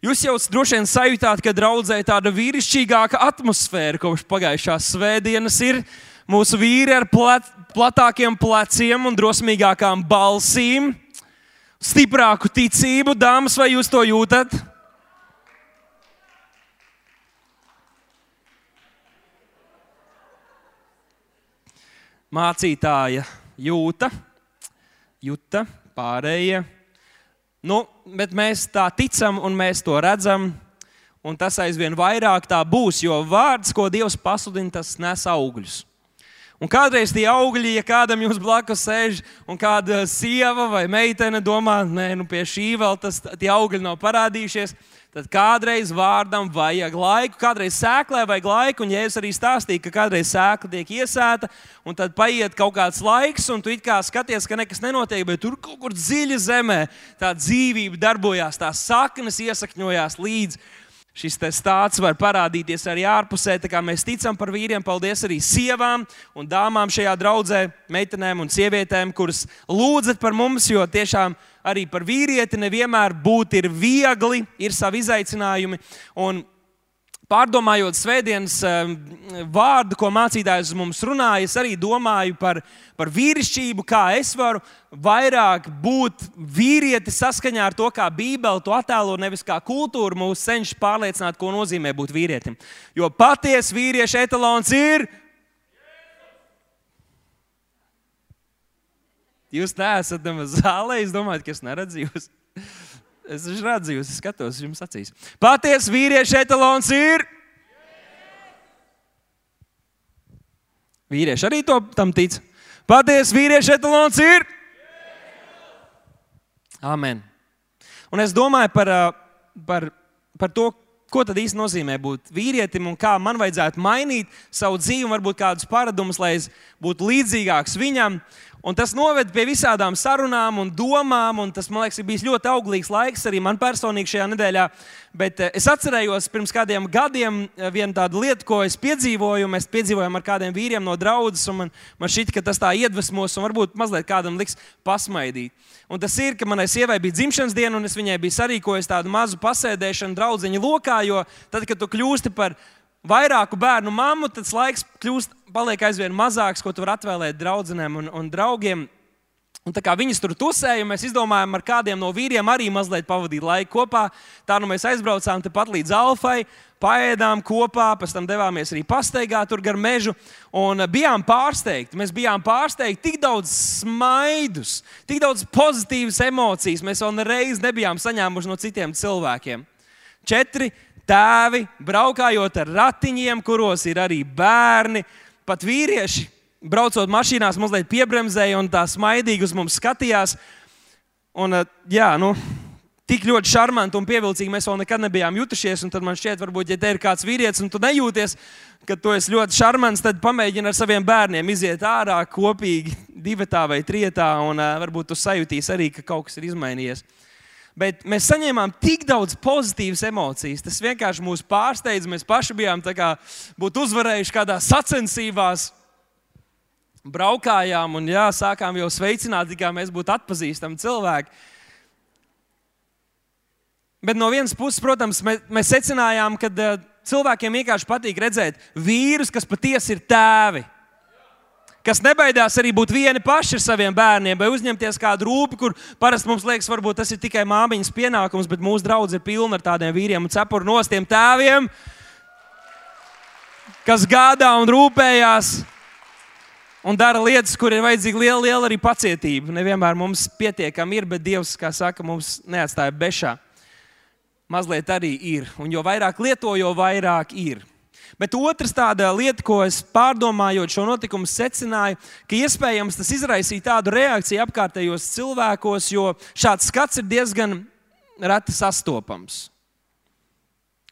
Jūs jau droši vien sajūtāt, ka draudzē tāda vīrišķīgāka atmosfēra kopš pagājušās svētdienas ir. Mūsu vīri ar plet, platākiem pleciem un drosmīgākām balsīm, stiprāku ticību, dāmas, vai jūs to jūtat? Mācītāja jūta, jūta, pārējie Nu, bet mēs tā ticam un mēs to redzam, un tas aizvien vairāk tā būs, jo vārds, ko Dievs pasludina, tas nes augļus. Un kādreiz tie augļi, ja kādam jums blakus sēž, un kāda sieva vai meitene domā, nē, nu pie šī vēl tas, tie augļi nav parādījušies, tad kādreiz vārdam vajag laiku, kādreiz sēklē vajag laiku. Un Jēzus arī stāstīja, ka kādreiz sēkla tiek iesēta, un tad paiet kaut kāds laiks, un tu it kā skaties, ka nekas nenotiek, bet tur kaut kur dziļi zemē tā dzīvība darbojās, tās saknes iesakņojās līdzi. Šis stāsts var parādīties arī ārpusē. Mēs ticam par vīriem, paldies arī sievām un dāmām šajā draudzē, meitenēm un sievietēm, kuras lūdzat par mums, jo tiešām arī par vīrieti nevienmēr būt ir viegli, ir savi izaicinājumi. Un pārdomājot svētdienas ehm, vārdu, ko mācītājs mums runāja, es arī domāju par, par vīrišķību, kā es varu vairāk būt vīrieti saskaņā ar to, kā Bībele to attēlo, nevis kā kultūra mūs cenšas pārliecināt, ko nozīmē būt vīrietim. Jo patiesa vīrieša etalons ir. Jūs neesat nemaz zālē, es domāju, ka es neredzu jūs. Es redzu, jūs skatos, jums acīs. Patiesa vīrieša etalons ir. Vīrieši arī to tam tic. Patiesa vīrieša etalons ir. Amen. Un es domāju par, par, par to, ko tad īsti nozīmē būt vīrietim un kā man vajadzētu mainīt savu dzīvi, varbūt kādus paradumus, lai es būtu līdzīgāks viņam. Un tas noved pie visādām sarunām un domām, un tas, man liekas, ir bijis ļoti auglīgs laiks arī man personīgi šajā nedēļā. Bet eh, es atcerējos pirms kādiem gadiem eh, vienu tādu lietu, ko es piedzīvoju. Mēs piedzīvojām ar kādiem vīriem no draudzes, un man, man šķiet, ka tas tā iedvesmos, un varbūt mazliet kādam liks pasmaidīt. Un tas ir, ka manai sievai bija dzimšanas diena, un es viņai biju sarīkojis tādu mazu pasēdēšanu draudziņu lokā, jo tad, kad tu kļūsti par vairāku bērnu mammu, tad laiks kļūst, paliek aizvien mazāks, ko tu vari atvēlēt draugiem un, un draugiem. Un tā kā viņas tur tusēja, mēs izdomājām ar kādiem no vīriem arī mazliet pavadīt laiku kopā. Tā nu mēs aizbraucām tepat līdz Alfai, paēdām kopā, pēc tam devāmies arī pastaigā tur gar mežu. Un bijām pārsteigti. Mēs bijām pārsteigti, tik daudz smaidus, tik daudz pozitīvas emocijas mēs vēl nereiz nebijām saņēmuši no citiem cilvēkiem. Četri tēvi, braukājot ar ratiņiem, kuros ir arī bērni, pat vīrieši. Braucot mašīnās, mazliet piebremzēja un tā smaidīgi uz mums skatījās. Un, eh, jā, nu, tik ļoti šarmanti un pievilcīgi mēs vēl nekad nebijām jutušies. Tad man šķiet, varbūt, ja te ir kāds vīrietis un tu nejūties, ka tu esi ļoti šarmants, tad pamēģini ar saviem bērniem iziet ārā kopīgi, divi vai trijotā, un uh, varbūt tu sajūtīsi arī, ka kaut kas ir izmainījies. Bet mēs saņēmām tik daudz pozitīvas emocijas. Tas vienkārši mūs pārsteidz. Mēs paši bijām kā, uzvarējuši kādā sacensībās. Braukājām un jā, sākām jau sveicināt, kā mēs būtu atpazīstami cilvēki. Bet no vienas puses, protams, mēs, mēs secinājām, ka cilvēkiem vienkārši patīk redzēt vīrus, kas patiesi ir tēvi kas nebaidās arī būt vieni paši ar saviem bērniem, vai uzņemties kādu rūpi, kur parasti mums liekas, varbūt tas ir tikai māmiņas pienākums, bet mūsu draugs ir pilns ar tādiem vīriem un cepuru nostiem tēviem, kas gādā un rūpējās. Un dara lietas, kur ir vajadzīga liela, liela arī pacietība. Nevienmēr mums pietiekami ir, bet Dievs, kā saka, mums neatstāja bešā. Mazliet arī ir. Un jo vairāk lieto, jo vairāk ir. Bet otrs tāda lieta, ko es pārdomājot šo notikumu, secināju, ka iespējams tas izraisīja tādu reakciju apkārtējos cilvēkos, jo šāds skats ir diezgan reti sastopams.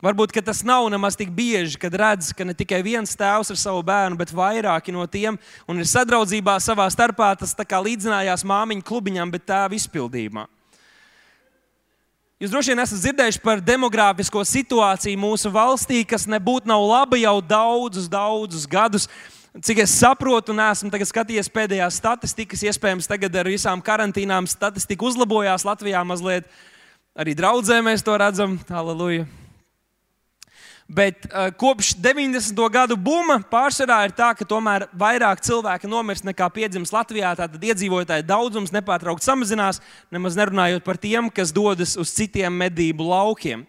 Varbūt tas nav nemaz tik bieži, kad redz, ka ne tikai viens tēvs ar savu bērnu, bet vairāki no tiem ir sadraudzībā savā starpā. Tas līdzinājās māmiņu klubiņam, bet tēva izpildījumā. Jūs droši vien esat dzirdējuši par demogrāfisko situāciju mūsu valstī, kas nebūtu nav laba jau daudzus, daudzus gadus. Cik es saprotu, un esmu skatījies pēdējās statistikas, iespējams, tagad ar visām karantīnām statistika uzlabojās Latvijā mazliet. Arī draudzē mēs to redzam. Halleluja! Bet uh, kopš 90. gadu buma pārsvarā ir tā, ka tomēr vairāk cilvēku nomirst nekā piedzimst Latvijā. Tātad iedzīvotāju daudzums nepārtraukti samazinās, nemaz nerunājot par tiem, kas dodas uz citiem medību laukiem.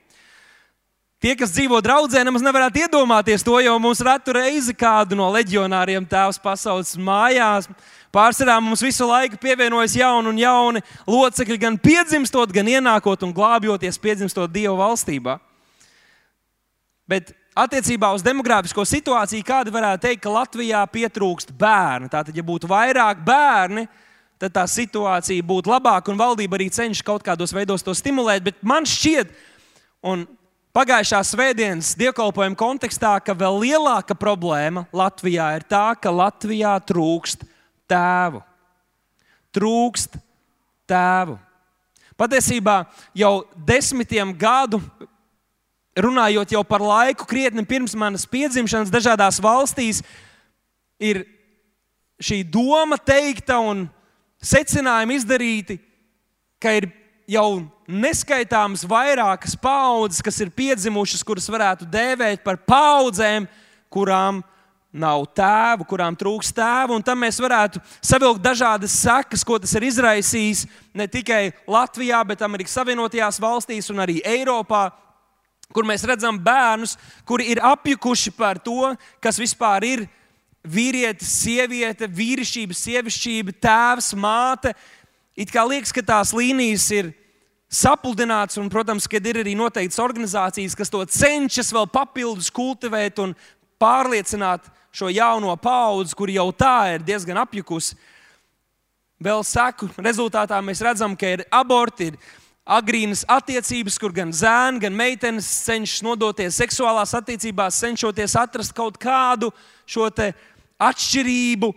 Tie, kas dzīvo draudzē, nemaz nevarētu iedomāties to, jo mums ratu reizi kādu no leģionāriem tēvs pasaules mājās. Pārsvarā mums visu laiku pievienojas jauni un jauni locekļi, gan piedzimstot, gan ienākot un glābjoties, piedzimstot Dieva valstībā. Bet attiecībā uz demogrāfisko situāciju, kāda varētu teikt, ka Latvijā pietrūkst bērnu. Tātad, ja būtu vairāk bērni, tad tā situācija būtu labāka un valdība arī cenšas kaut kādos veidos to stimulēt. Bet man šķiet, un pagājušā svētdienas dievkalpojuma kontekstā, ka vēl lielāka problēma Latvijā ir tā, ka Latvijā trūkst tēvu. Trūkst tēvu. Patiesībā jau desmitiem gadu runājot jau par laiku, krietni pirms manas piedzimšanas, dažādās valstīs, ir šī doma teikta un secinājumi izdarīti, ka ir jau neskaitāmas vairākas paudzes, kas ir piedzimušas, kuras varētu dēvēt par paudzēm, kurām nav tēvu, kurām trūks tēvu. Un tam mēs varētu savilkt dažādas sekas, ko tas ir izraisījis ne tikai Latvijā, bet arī Savienotajās valstīs un arī Eiropā kur mēs redzam bērnus, kuri ir apjukuši par to, kas vispār ir vīrietis, sieviete, vīrišķība, sievišķība, tēvs, māte. It kā liekas, ka tās līnijas ir sapludināts, un, protams, ka ir arī noteikts organizācijas, kas to cenšas vēl papildus kultivēt un pārliecināt šo jauno paudzi, kur jau tā ir diezgan apjukusi. Vēl saku, rezultātā mēs redzam, ka ir aborti, ir agrīnas attiecības, kur gan zēni, gan meitenes cenšas nodoties seksuālās attiecībās, cenšoties atrast kaut kādu šo atšķirību,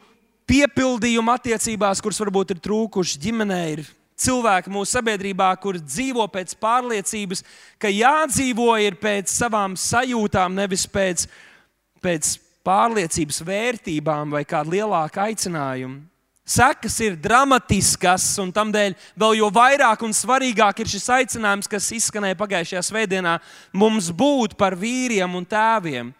piepildījumu attiecībās, kuras varbūt ir trūkušas ģimenē. Ir cilvēki mūsu sabiedrībā, kur dzīvo pēc pārliecības, ka jādzīvo ir pēc savām sajūtām, nevis pēc, pēc pārliecības vērtībām vai kāda lielāka aicinājuma. Sekas ir dramatiskas, un tādēļ vēl jo vairāk un svarīgāk ir šis aicinājums, kas izskanēja pagājušajā svētdienā, mums būt par vīriem un tēviem.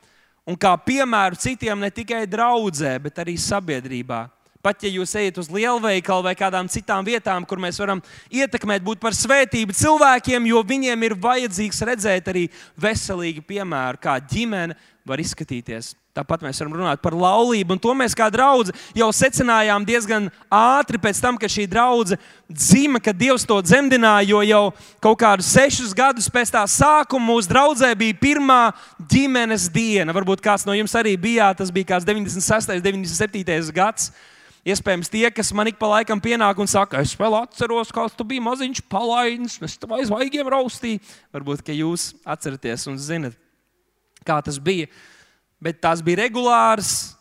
Un kā piemēru citiem ne tikai draudzē, bet arī sabiedrībā. Pat ja jūs ejat uz lielveikalu vai kādām citām vietām, kur mēs varam ietekmēt, būt par svētību cilvēkiem, jo viņiem ir vajadzīgs redzēt arī veselīgu piemēru, kā ģimene var izskatīties. Tāpat mēs varam runāt par laulību, un to mēs kā draugi jau secinājām diezgan ātri pēc tam, kad šī draudzene dzima, kad Dievs to dzemdināja. Jo jau kaut kādus sešus gadus pēc tā sākuma mūsu draudzē bija pirmā ģimenes diena. Varbūt kāds no jums arī bija, tas bija kāds 96. un 97. gads. Iespējams, tie, kas man ik pa laikam pienāk un saka, es vēl atceros, kāds tu biji maziņš palaidnis, es tev aiz vaigiem raustīju. Varbūt, ka jūs atceraties un zinat, kā tas bija bet tās bija regulāras.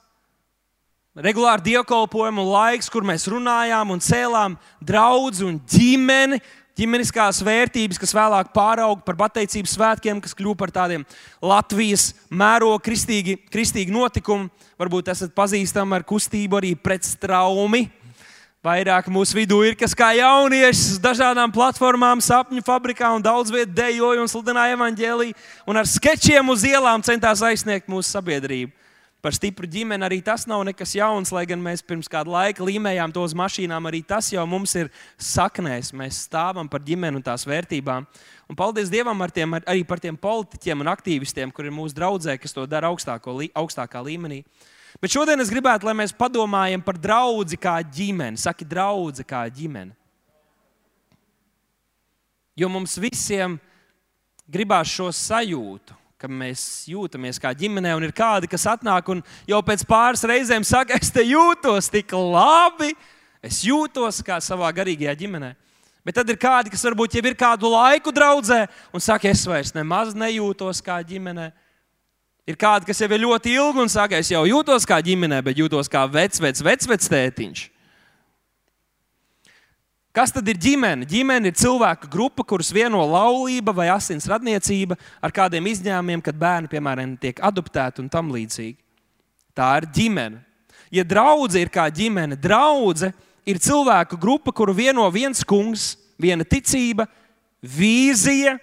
Regulāri dievkalpojumu laiks, kur mēs runājām un cēlām draugu un ģimeni, ģimeniskās vērtības, kas vēlāk pārauga par pateicības svētkiem, kas kļuva par tādiem Latvijas mēroga kristīgi, kristīgi notikumi. Varbūt esat pazīstami ar kustību arī pret straumi. Vairāk mūsu vidū ir kas kā jaunieši dažādām platformām, sapņu fabrikā un daudz vietu dejoja un sludināja evaņģēlīju. Un ar sketčiem uz ielām centās aizsniegt mūsu sabiedrību. Par stipru ģimeni arī tas nav nekas jauns, lai gan mēs pirms kāda laika līmējām to uz mašīnām. Arī tas jau mums ir saknēs. Mēs stāvam par ģimeni un tās vērtībām. Un paldies Dievam ar tiem, arī par tiem politiķiem un aktīvistiem, kuriem ir mūsu draudzē, kas to dara augstāko, augstākā līmenī. Bet šodien es gribētu, lai mēs padomājam par draugu kā ģimeni. Saki, draugu kā ģimeni. Jo mums visiem gribās šo sajūtu, ka mēs jūtamies kā ģimenē, un ir kādi, kas atnāk un jau pēc pāris reizēm saka, es te jūtos tik labi, es jūtos kā savā garīgajā ģimenē. Bet tad ir kādi, kas varbūt jau ir kādu laiku draudzē un saka, es vairs nemaz nejūtos kā ģimenē. Ir kādi, kas jau ir ļoti ilgi un saka, es jau jūtos kā ģimenē, bet jūtos kā vecs, vecs, vecs, vecs tētiņš. Kas tad ir ģimene? Ģimene ir cilvēka grupa, kuras vieno laulība vai asins radniecība ar kādiem izņēmumiem, kad bērni, piemēram, tiek adoptēti un tam līdzīgi. Tā ir ģimene. Ja draudzene ir kā ģimene, draudzene ir cilvēku grupa, kuru vieno viens kungs, viena ticība, vīzija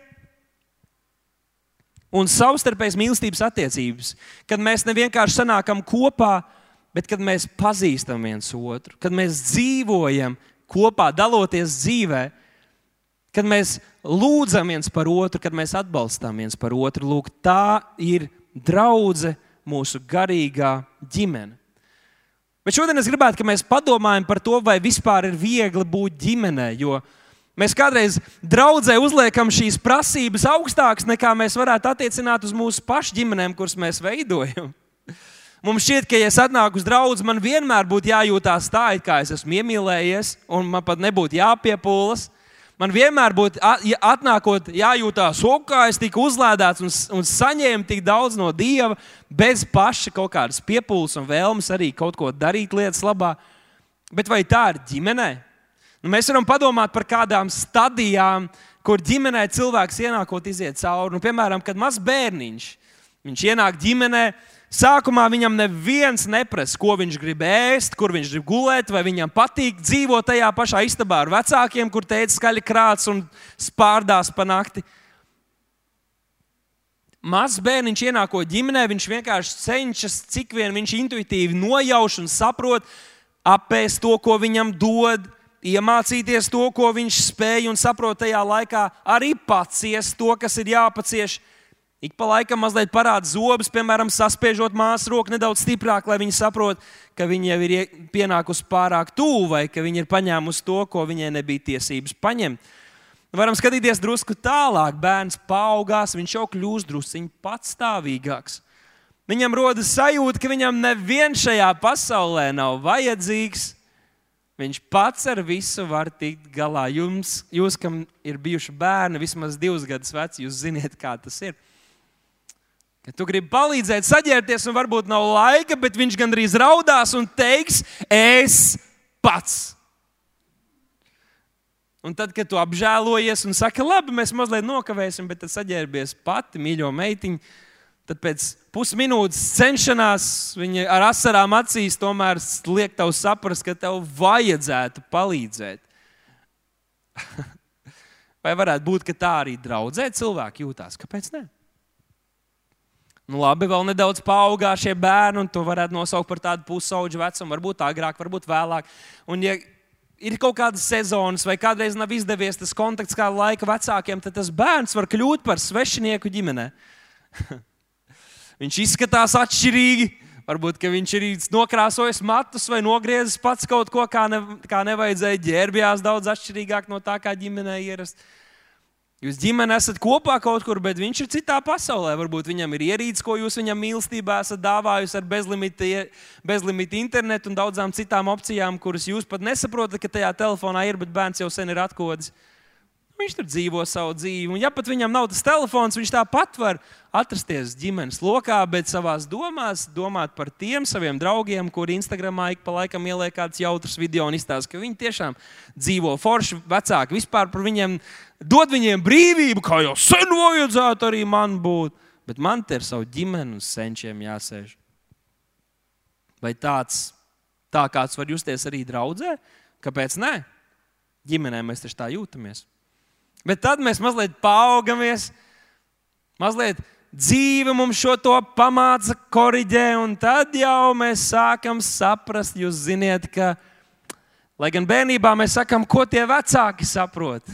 un savstarpējas mīlestības attiecības. Kad mēs ne vienkārši sanākam kopā, bet kad mēs pazīstam viens otru, kad mēs dzīvojam kopā, daloties dzīvē, kad mēs lūdzam viens par otru, kad mēs atbalstām viens par otru. Lūk, tā ir draudzene, mūsu garīgā ģimene. Bet šodien es gribētu, lai mēs padomājam par to, vai vispār ir viegli būt ģimenē. Jo mēs kādreiz draudzē uzliekam šīs prasības augstākas nekā mēs varētu attiecināt uz mūsu pašu ģimenēm, kuras mēs veidojam. Mums šķiet, ka, ja es atnāku uz draugu, man vienmēr būtu jājūtās tā, it kā es esmu iemīlējies, un man pat nebūtu jāpiepūlas. Man vienmēr būtu atnākot, jājūtās, kā es tiku uzlādēts un, un saņēmu tik daudz no Dieva, bez paša kaut kādas piepūles un vēlmes arī kaut ko darīt lietas labā. Bet vai tā ir ģimenē? Nu, mēs varam padomāt par kādām stadijām, kur ģimenē cilvēks ienākot iziet cauri. Nu, piemēram, kad mazs bērniņš ienāk ģimenē, Sākumā viņam neviens neprasa, ko viņš grib ēst, kur viņš grib gulēt, vai viņam patīk dzīvot tajā pašā istabā ar vecākiem, kur teica skaļi krāts un spārdās pa nakti. Mazs bērniņš ienākot ģimenē, viņš vienkārši cenšas, cik vien viņš intuitīvi nojauš un saprot, apēst to, ko viņam dod, iemācīties to, ko viņš spēj un saprot tajā laikā, arī paciest to, kas ir jāpacieš. Ik pa laikam mazliet parāda zobus, piemēram, saspiežot māsu roku nedaudz stiprāk, lai viņi saprotu, ka viņa jau ir pienākusi pārāk tuvu vai ka viņa ir paņēmusi to, ko viņai nebija tiesības paņemt. Varam skatīties drusku tālāk. Bērns paaugās, viņš jau kļūst drusciņš patstāvīgāks. Viņam rodas sajūta, ka viņam neviens šajā pasaulē nav vajadzīgs. Viņš pats ar visu var tikt galā. Jums, jūs, kam ir bijuši bērni, vismaz divus gadus veci, jūs zināt, kā tas ir. Ja tu gribi palīdzēt, saģērties, un varbūt nav laika, bet viņš gandrīz raudās un teiks, es pats. Un tad, kad tu apžēlojies un saki, labi, mēs mazliet nokavēsim, bet tad saģērbies pati, mīļo meitiņu, tad pēc pusminūtes cenšanās viņa ar asarām acīs tomēr liek tev saprast, ka tev vajadzētu palīdzēt. Vai varētu būt, ka tā arī draudzē cilvēki jūtās? Kāpēc ne? Nu, labi, vēl nedaudz paaugā šie bērni, un to varētu nosaukt par tādu pusauģu vecumu, varbūt agrāk, varbūt vēlāk. Un, ja ir kaut kādas sezonas, vai kādreiz nav izdevies tas kontakts kā laika vecākiem, tad tas bērns var kļūt par svešinieku ģimenē. viņš izskatās atšķirīgi. Varbūt viņš ir nokrāsojis matus vai nogriezis pats kaut ko, kā, ne, kā nevajadzēja, ģērbjās daudz atšķirīgāk no tā, kā ģimenē ierasts. Jūs ģimene esat kopā kaut kur, bet viņš ir citā pasaulē. Varbūt viņam ir ierīce, ko jūs viņam mīlestībā esat dāvājusi ar bezlimita, bezlimita internetu un daudzām citām opcijām, kuras jūs pat nesaprotat, ka tajā telefonā ir, bet bērns jau sen ir atkodis. Viņš tur dzīvo savu dzīvi. Un, ja pat viņam nav tas telefons, viņš tāpat var atrasties ģimenes lokā, bet savā domās domāt par tiem saviem draugiem, kuri Instagramā ik pa laikam ieliek kādus jautrus video un izstāsta, ka viņi tiešām dzīvo forši, vecāki vispār par viņiem, dod viņiem brīvību, kā jau sen vajadzētu arī man būt. Bet man te ir savu ģimeni uz senčiem jāsēž. Vai tāds, tā kāds var justies arī draudzē? Kāpēc ne? Ģimenē mēs taču tā jūtamies. Bet tad mēs mazliet paaugamies, mazliet dzīve mums šo to pamāca, korģē, un tad jau mēs sākam saprast, jūs ziniet, ka, lai gan bērnībā mēs sakām, ko tie vecāki saprot.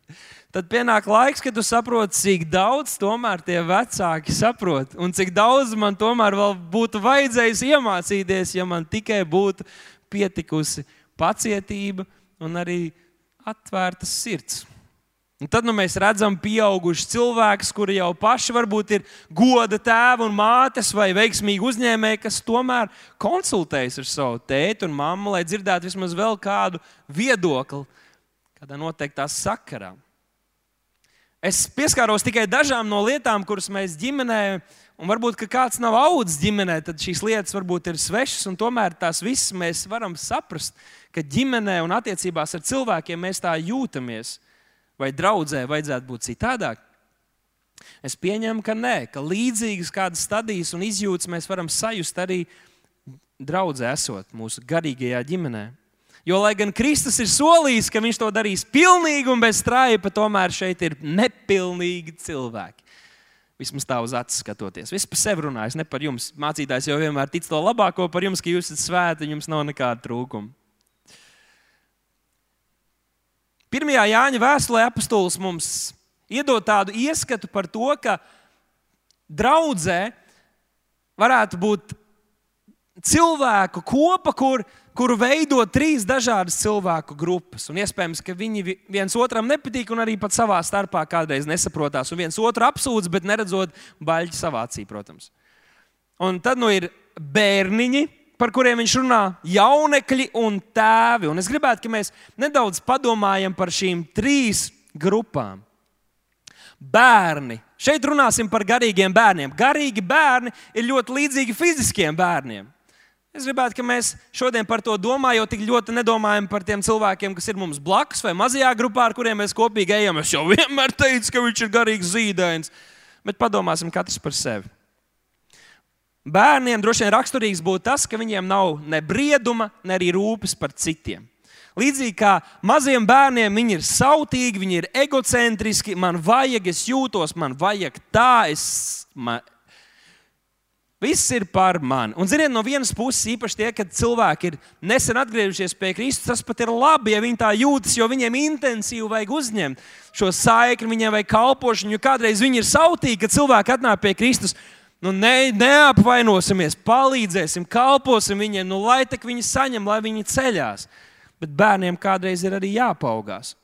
tad pienāk laiks, kad tu saproti, cik daudz tomēr tie vecāki saprot, un cik daudz man tomēr vēl būtu vajadzējis iemācīties, ja man tikai būtu pietikusi pacietība un arī atvērtas sirds. Un tad nu, mēs redzam, pieaugušus cilvēkus, kuri jau paši varbūt ir goda tēvi un mātes vai veiksmīgi uzņēmēji, kas tomēr konsultējas ar savu tēti un mammu, lai dzirdētu vismaz vēl kādu viedokli kādā noteiktā sakarā. Es pieskāros tikai dažām no lietām, kuras mēs ģimenē, un varbūt kāds nav audzis ģimenē, tad šīs lietas varbūt ir svešas, un tomēr tās visas mēs varam saprast, ka ģimenē un attiecībās ar cilvēkiem mēs tā jūtamies vai draudzē vajadzētu būt citādāk? Es pieņemu, ka nē, ka līdzīgas kādas stadijas un izjūtas mēs varam sajust arī draudzē, esot mūsu garīgajā ģimenē. Jo, lai gan Kristus ir solījis, ka viņš to darīs pilnīgi un bez strāpa, tomēr šeit ir nepilnīgi cilvēki. Vismaz tā uz acis skatoties. Viss par sevi runājas, ne par jums. Mācītājs jau vienmēr tic to labāko par jums, ka jūs esat svēti, jums nav nekāda trūkuma. Pirmajā Jāņa vēstulē apustulis mums iedod tādu ieskatu par to, ka draudzē varētu būt cilvēku kopa, kur, kuru veido trīs dažādas cilvēku grupas. Un iespējams, ka viņi viens otram nepatīk un arī pat savā starpā kādreiz nesaprotās. Un viens otru apsūdz, bet neredzot baļķi savācī, protams. Un tad nu ir bērniņi, par kuriem viņš runā, jaunekļi un tēvi. Un es gribētu, lai mēs nedaudz padomājam par šīm trīs grupām. Bērni. Šeit runāsim par garīgiem bērniem. Garīgi bērni ir ļoti līdzīgi fiziskiem bērniem. Es gribētu, lai mēs šodien par to domājam, jo tik ļoti nedomājam par tiem cilvēkiem, kas ir mums blakus vai mazajā grupā, ar kuriem mēs kopīgi ejam. Es jau vienmēr teicu, ka viņš ir garīgs zīdains, bet padomāsim katrs par sevi. Bērniem droši vien raksturīgs būtu tas, ka viņiem nav ne brieduma, ne arī rūpes par citiem. Līdzīgi kā maziem bērniem, viņi ir sautīgi, viņi ir egocentriski, man vajag, es jūtos, man vajag tā, es, man, Viss ir par mani. Un, ziniet, no vienas puses, īpaši tie, kad cilvēki ir nesen atgriežušies pie Kristus, tas pat ir labi, ja viņi tā jūtas, jo viņiem intensīvi vajag uzņemt šo saikni, viņiem vajag kalpošanu. Jo kādreiz viņi ir sautīgi, kad cilvēki atnāk pie Kristus. Nu, ne, neapvainosimies, palīdzēsim, kalposim viņiem, nu, lai tak viņi saņem, lai viņi ceļās. Bet bērniem kādreiz ir arī jāpaugās.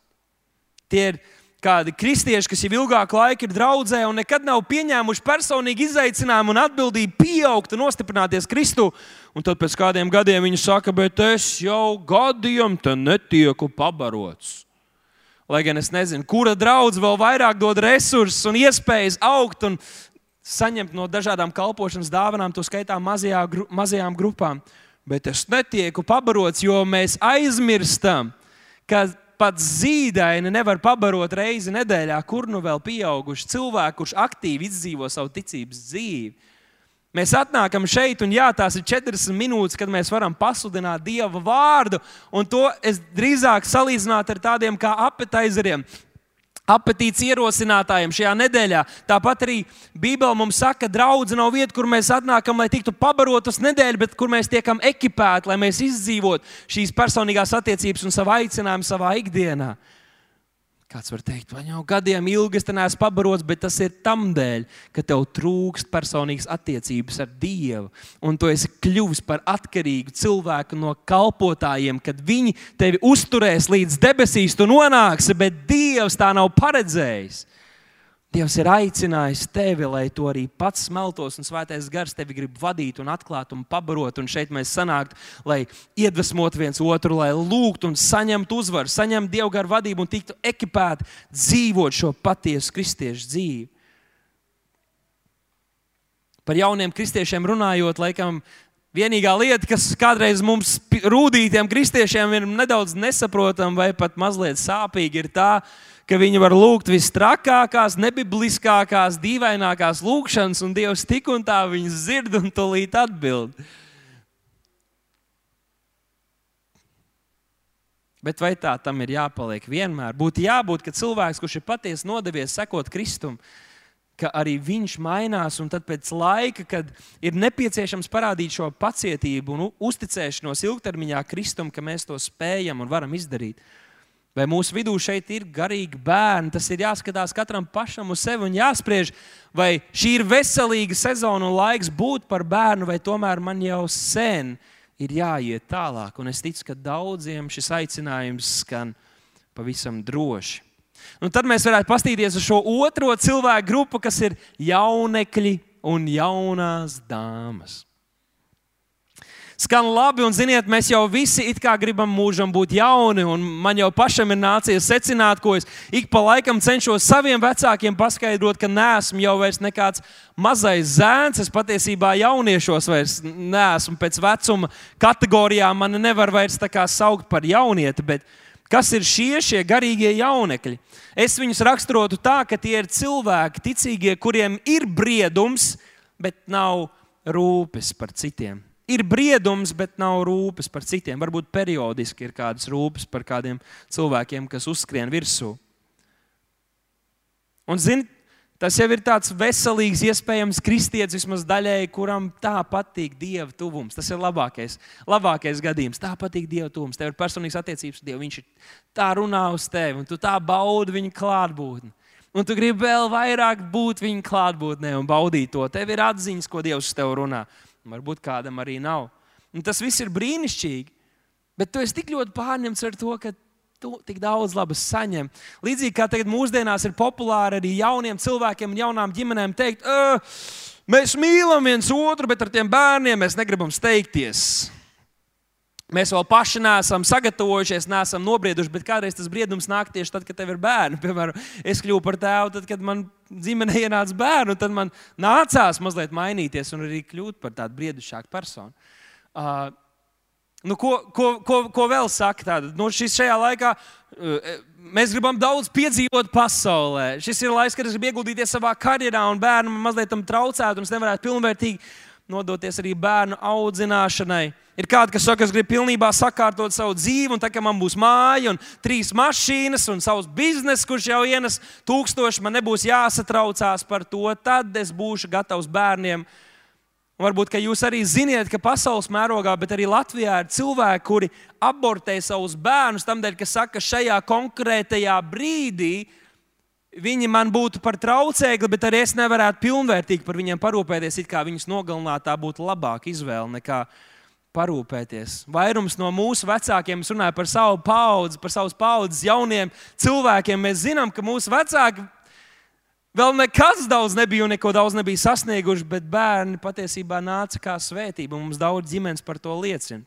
Tie ir kādi kristieši, kas jau ilgāku laiku ir draudzē un nekad nav pieņēmuši personīgi izaicinājumu un atbildību pieaugt un nostiprināties Kristū. Un tad pēc kādiem gadiem viņi saka, bet es jau gadiem te netieku pabarots. Lai gan es nezinu, kura draudzene vēl vairāk dod resursus un iespējas augt un saņemt no dažādām kalpošanas dāvanām, to skaitā mazajā, gru, mazajām grupām. Bet es netieku pabarots, jo mēs aizmirstam, ka pat zīdaini nevar pabarot reizi nedēļā, kur nu vēl pieauguši cilvēki, kurš aktīvi izdzīvo savu ticības dzīvi. Mēs atnākam šeit, un jā, tās ir 40 minūtes, kad mēs varam pasludināt Dieva vārdu. To es drīzāk salīdzinātu ar tādiem kā apetizeriem, apetītes ierosinātājiem šajā nedēļā. Tāpat arī Bībele mums saka, ka draudzene nav vieta, kur mēs atnākam, lai tiktu pabarotas nedēļa, bet kur mēs tiekam ekipēti, lai mēs izdzīvotu šīs personīgās attiecības un savu aicinājumu savā ikdienā. Kāds var teikt, man jau gadiem ilgi te neesmu pabarots, bet tas ir tam dēļ, ka tev trūkst personīgas attiecības ar Dievu. Un tu esi kļuvis par atkarīgu cilvēku no kalpotājiem, kad viņi tevi uzturēs līdz debesīs, tu nonāksi, bet Dievs tā nav paredzējis. Dievs ir aicinājis tevi, lai to arī pats smeltos, un Svētais Gars tevi grib vadīt, un atklāt un pabarot. Un šeit mēs sanāktu, lai iedvesmotu viens otru, lai lūgtu un saņemtu uzvaru, saņemtu Dieva garu vadību un tiktu ekipēti dzīvot šo patiesu kristiešu dzīvi. Par jauniem kristiešiem runājot, laikam Vienīgā lieta, kas kādreiz mums rūtītiem kristiešiem ir nedaudz nesaprotama vai pat mazliet sāpīga, ir tā, ka viņi var lūgt visstrakākās, nebibliskākās, dīvainākās lūgšanas, un Dievs tik un tā viņas dzird un tūlīt atbild. Bet vai tā tam ir jāpaliek vienmēr? Būtu jābūt, ka cilvēks, kurš ir patiesi nodevies sekot Kristum, ka arī viņš mainās, un tad pēc laika, kad ir nepieciešams parādīt šo pacietību un uzticēšanos ilgtermiņā Kristum, ka mēs to spējam un varam izdarīt. Vai mūsu vidū šeit ir garīgi bērni? Tas ir jāskatās katram pašam uz sevi un jāspriež, vai šī ir veselīga sezona un laiks būt par bērnu, vai tomēr man jau sen ir jāiet tālāk. Un es ticu, ka daudziem šis aicinājums skan pavisam droši. Un tad mēs varētu paskatīties uz šo otro cilvēku grupu, kas ir jaunekļi un jaunās dāmas skan labi, un ziniet, mēs jau visi it kā gribam mūžam būt jauni, un man jau pašam ir nācies secināt, ko es ik pa laikam cenšos saviem vecākiem paskaidrot, ka neesmu jau vairs nekāds mazais zēns. Es patiesībā jauniešos vairs neesmu pēc vecuma kategorijām, man nevar vairs tā kā saukt par jaunieti. Bet Kas ir šie, šie garīgie jaunekļi? Es viņus raksturotu tā, ka tie ir cilvēki, ticīgie, kuriem ir briedums, bet nav rūpes par citiem Ir briedums, bet nav rūpes par citiem. Varbūt periodiski ir kādas rūpes par kādiem cilvēkiem, kas uzskrien virsū. Un, zini, Tas jau ir tāds veselīgs, iespējams, kristietis vismaz daļēji, kuram tā patīk Dieva tuvums. Tas ir labākais, labākais gadījums. Tā patīk Dieva tuvums. Tev ir personīgs attiecības ar Dievu. Viņš tā runā uz tevi, un tu tā baudi viņa klātbūtni. Un tu gribi vēl vairāk būt viņa klātbūtnē un baudīt to. Tev ir atziņas, ko Dievs uz tevi runā. Varbūt kādam arī nav. Un tas viss ir brīnišķīgi. Bet tu esi tik ļoti pārņemts ar to, ka tu tik daudz labas saņem. Līdzīgi kā tagad mūsdienās ir populāri arī jauniem cilvēkiem un jaunām ģimenēm teikt, mēs mīlam viens otru, bet ar tiem bērniem mēs negribam steigties. Mēs vēl paši neesam sagatavojušies, neesam nobrieduši, bet kādreiz tas briedums nāk tieši tad, kad tev ir bērni. Piemēram, es kļuvu par tēvu, tad, kad man ģimenē ienāca bērnu, tad man nācās mazliet mainīties un arī kļūt par tādu briedušāku personu. Uh, Nu, ko, ko, ko, ko vēl saka? Tātad, nu, šis šajā laikā uh, mēs gribam daudz piedzīvot pasaulē. Šis ir laiks, kad es gribu ieguldīties savā karjerā, un bērnam mazliet tam traucētu, un es nevarētu pilnvērtīgi nodoties arī bērnu audzināšanai. Ir kādi, kas saka, es gribu pilnībā sakārtot savu dzīvi, un tā kā man būs māja, un trīs mašīnas, un savs bizness, kurš jau ienes tūkstoši, man nebūs jāsatraucās par to, tad es būšu gatavs bērniem Un varbūt jūs arī ziniet, ka pasaules mērogā, bet arī Latvijā ir cilvēki, kuri abortē savus bērnus tam dēļ, ka saka, ka šajā konkrētajā brīdī viņi man būtu par traucēkli, bet arī es nevarētu pilnvērtīgi par viņiem parūpēties. It kā viņus nogalināt, tā būtu labāka izvēle nekā parūpēties. Vairums no mūsu vecākiem runāja par savu paudzi, par savas paudzes jauniem cilvēkiem. Mēs zinām, ka mūsu vecāki Vēl nekas daudz nebija un neko daudz nebija sasnieguši, bet bērni patiesībā nāca kā svētība. Mums daudz ģimenes par to liecina.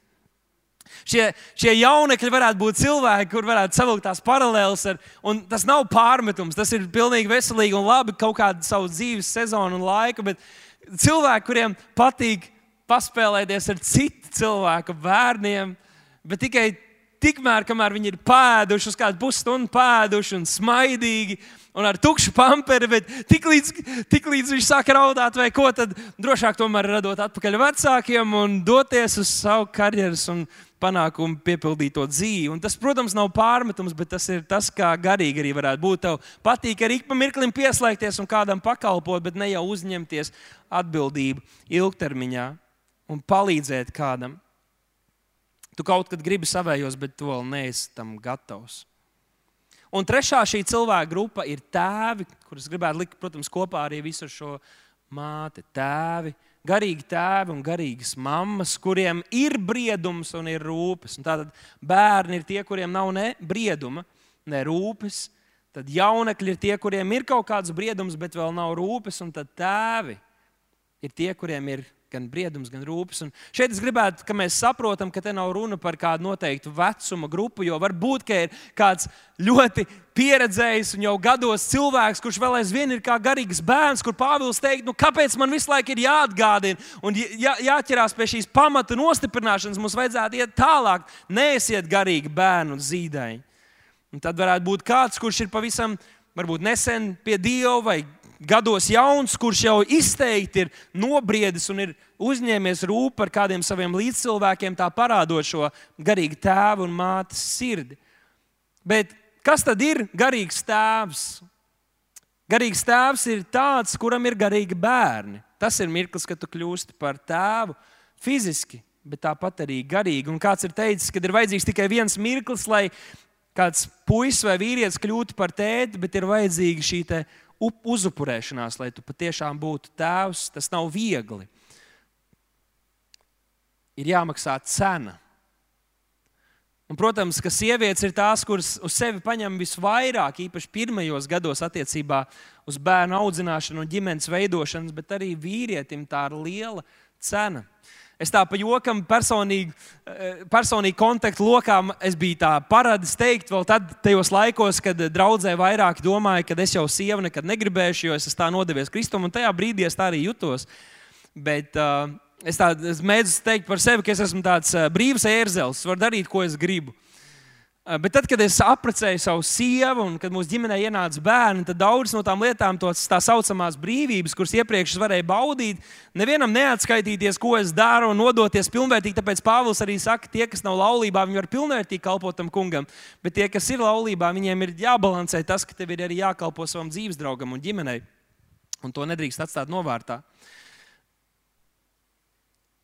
Šie, šie jaunekļi varētu būt cilvēki, kur varētu savilkt tās paralēlas. Ar, un tas nav pārmetums, tas ir pilnīgi veselīgi un labi kaut kādu savu dzīves sezonu un laiku. Bet cilvēki, kuriem patīk paspēlēties ar citu cilvēku bērniem, bet tikai tikmēr, kamēr viņi ir pēduši, uz kādu pusstundu pēduši un smaidīgi un ar tukšu pamperi, bet tiklīdz tik viņš sāk raudāt, vai ko, tad drošāk tomēr radot atpakaļ vecākiem un doties uz savu karjeras un panākumu piepildīto dzīvi. Un tas, protams, nav pārmetums, bet tas ir tas, kā garīgi arī varētu būt. Tev patīk arī pa mirklim pieslēgties un kādam pakalpot, bet ne jau uzņemties atbildību ilgtermiņā un palīdzēt kādam. Tu kaut kad gribi savējos, bet tu vēl neesi tam gatavs. Un trešā šī cilvēka grupa ir tēvi, kurus gribētu likt, protams, kopā arī visu šo māti, tēvi, garīgi tēvi un garīgas mammas, kuriem ir briedums un ir rūpes. Un tātad bērni ir tie, kuriem nav ne brieduma, ne rūpes. Tad jaunekļi ir tie, kuriem ir kaut kāds briedums, bet vēl nav rūpes, un tad tēvi ir tie, kuriem ir gan briedums, gan rūpes. Un šeit es gribētu, ka mēs saprotam, ka te nav runa par kādu noteiktu vecuma grupu, jo varbūt ir kāds ļoti pieredzējis un jau gados cilvēks, kurš vēl aizvien ir kā garīgs bērns, kur Pāvils teikt, nu, kāpēc man visu laiku ir jāatgādina un jā, jāķerās pie šīs pamata nostiprināšanas, mums vajadzētu iet tālāk, neesiet garīgi bērnu un zīdaiņi. Un tad varētu būt kāds, kurš ir pavisam varbūt nesen pie Dieva vai gados jauns, kurš jau izteikti ir nobriedis un ir uzņēmies rūp par kādiem saviem līdzcilvēkiem, tā parādot šo garīgu tēvu un mātes sirdi. Bet kas tad ir garīgs tēvs? Garīgs tēvs ir tāds, kuram ir garīgi bērni. Tas ir mirklis, kad tu kļūsti par tēvu fiziski, bet tāpat arī garīgi. Un kāds ir teicis, ka ir vajadzīgs tikai viens mirklis, lai kāds puisis vai vīrietis kļūtu par tēti, bet ir vajadzīga šī uzupurēšanās, lai tu patiešām būtu tēvs, tas nav viegli. Ir jāmaksā cena. Un, protams, ka sievietes ir tās, kuras uz sevi paņem visvairāk, īpaši pirmajos gados, attiecībā uz bērnu audzināšanu un ģimenes veidošanu, bet arī vīrietim tā ir liela cena. Es tā pa jokam, personīgi, eh, personīgi kontaktu lokā, es biju tā paradis teikt, vēl tad, tajos laikos, kad draudzē vairāk domāja, ka es jau sievu nekad negribēšu, jo es tā nodevies Kristum, un tajā brīdī es tā arī jutos. Bet, uh, es, tā, es mēdzu teikt par sevi, ka es esmu tāds uh, brīvs ērzels, varu darīt, ko es gribu. Eh, bet tad, kad es apprecēju savu sievu un kad mūsu ģimenē ienāca bērni, tad daudzas no tām lietām, tos tā saucamās brīvības, kuras iepriekš es varēju baudīt, nevienam neatskaitīties, ko es daru un nodoties pilnvērtīgi. Tāpēc Pāvils arī saka, tie, kas nav laulībā, viņi var pilnvērtīgi kalpot tam kungam. Bet tie, kas ir laulībā, viņiem ir jābalansē tas, ka tev ir arī jākalpo savam dzīves draugam un ģimenei. Un to nedrīkst atstāt novārtā.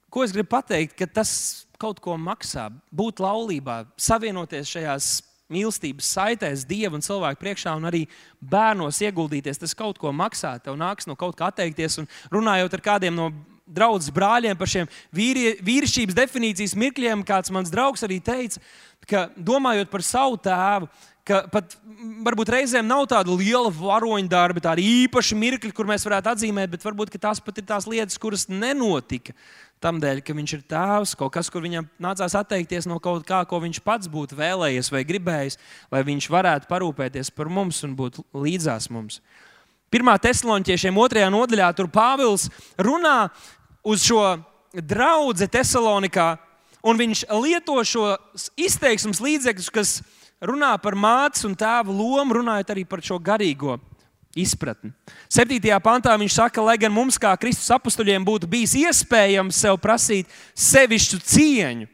Ko es gribu pateikt? Tas kaut ko maksā, būt laulībā, savienoties šajās mīlestības saitēs, Dieva un cilvēku priekšā, un arī bērnos ieguldīties. Tas kaut ko maksā, tev nāks no kaut kā atteikties. Un runājot ar kādiem no draudzes brāļiem par šiem vīri, vīrišķības definīcijas mirkļiem, kāds mans draugs arī teica, ka domājot par savu tēvu, ka pat varbūt reizēm nav tāda liela varoņa darba, tāda īpaša mirkļa, kur mēs varētu atzīmēt, bet varbūt tās pat ir tās lietas, kuras nenotika. Tādēļ, ka viņš ir tēvs, kaut kas, kur viņam nācās atteikties no kaut kā, ko viņš pats būtu vēlējies vai gribējis, lai viņš varētu parūpēties par mums un būt līdzās mums. Pirmā Thessaloniķiešiem otrajā nodaļā tur Pāvils runā uz šo draugu Thessalonikā, un viņš lieto šo izteiksmes līdzekļus, kas runā par mātes un tēva lomu, runājot arī par šo garīgo izpratni. 7. pantā viņš saka, lai gan mums, kā Kristus apstuļiem, būtu bijis iespējams sev prasīt sevišķu cieņu,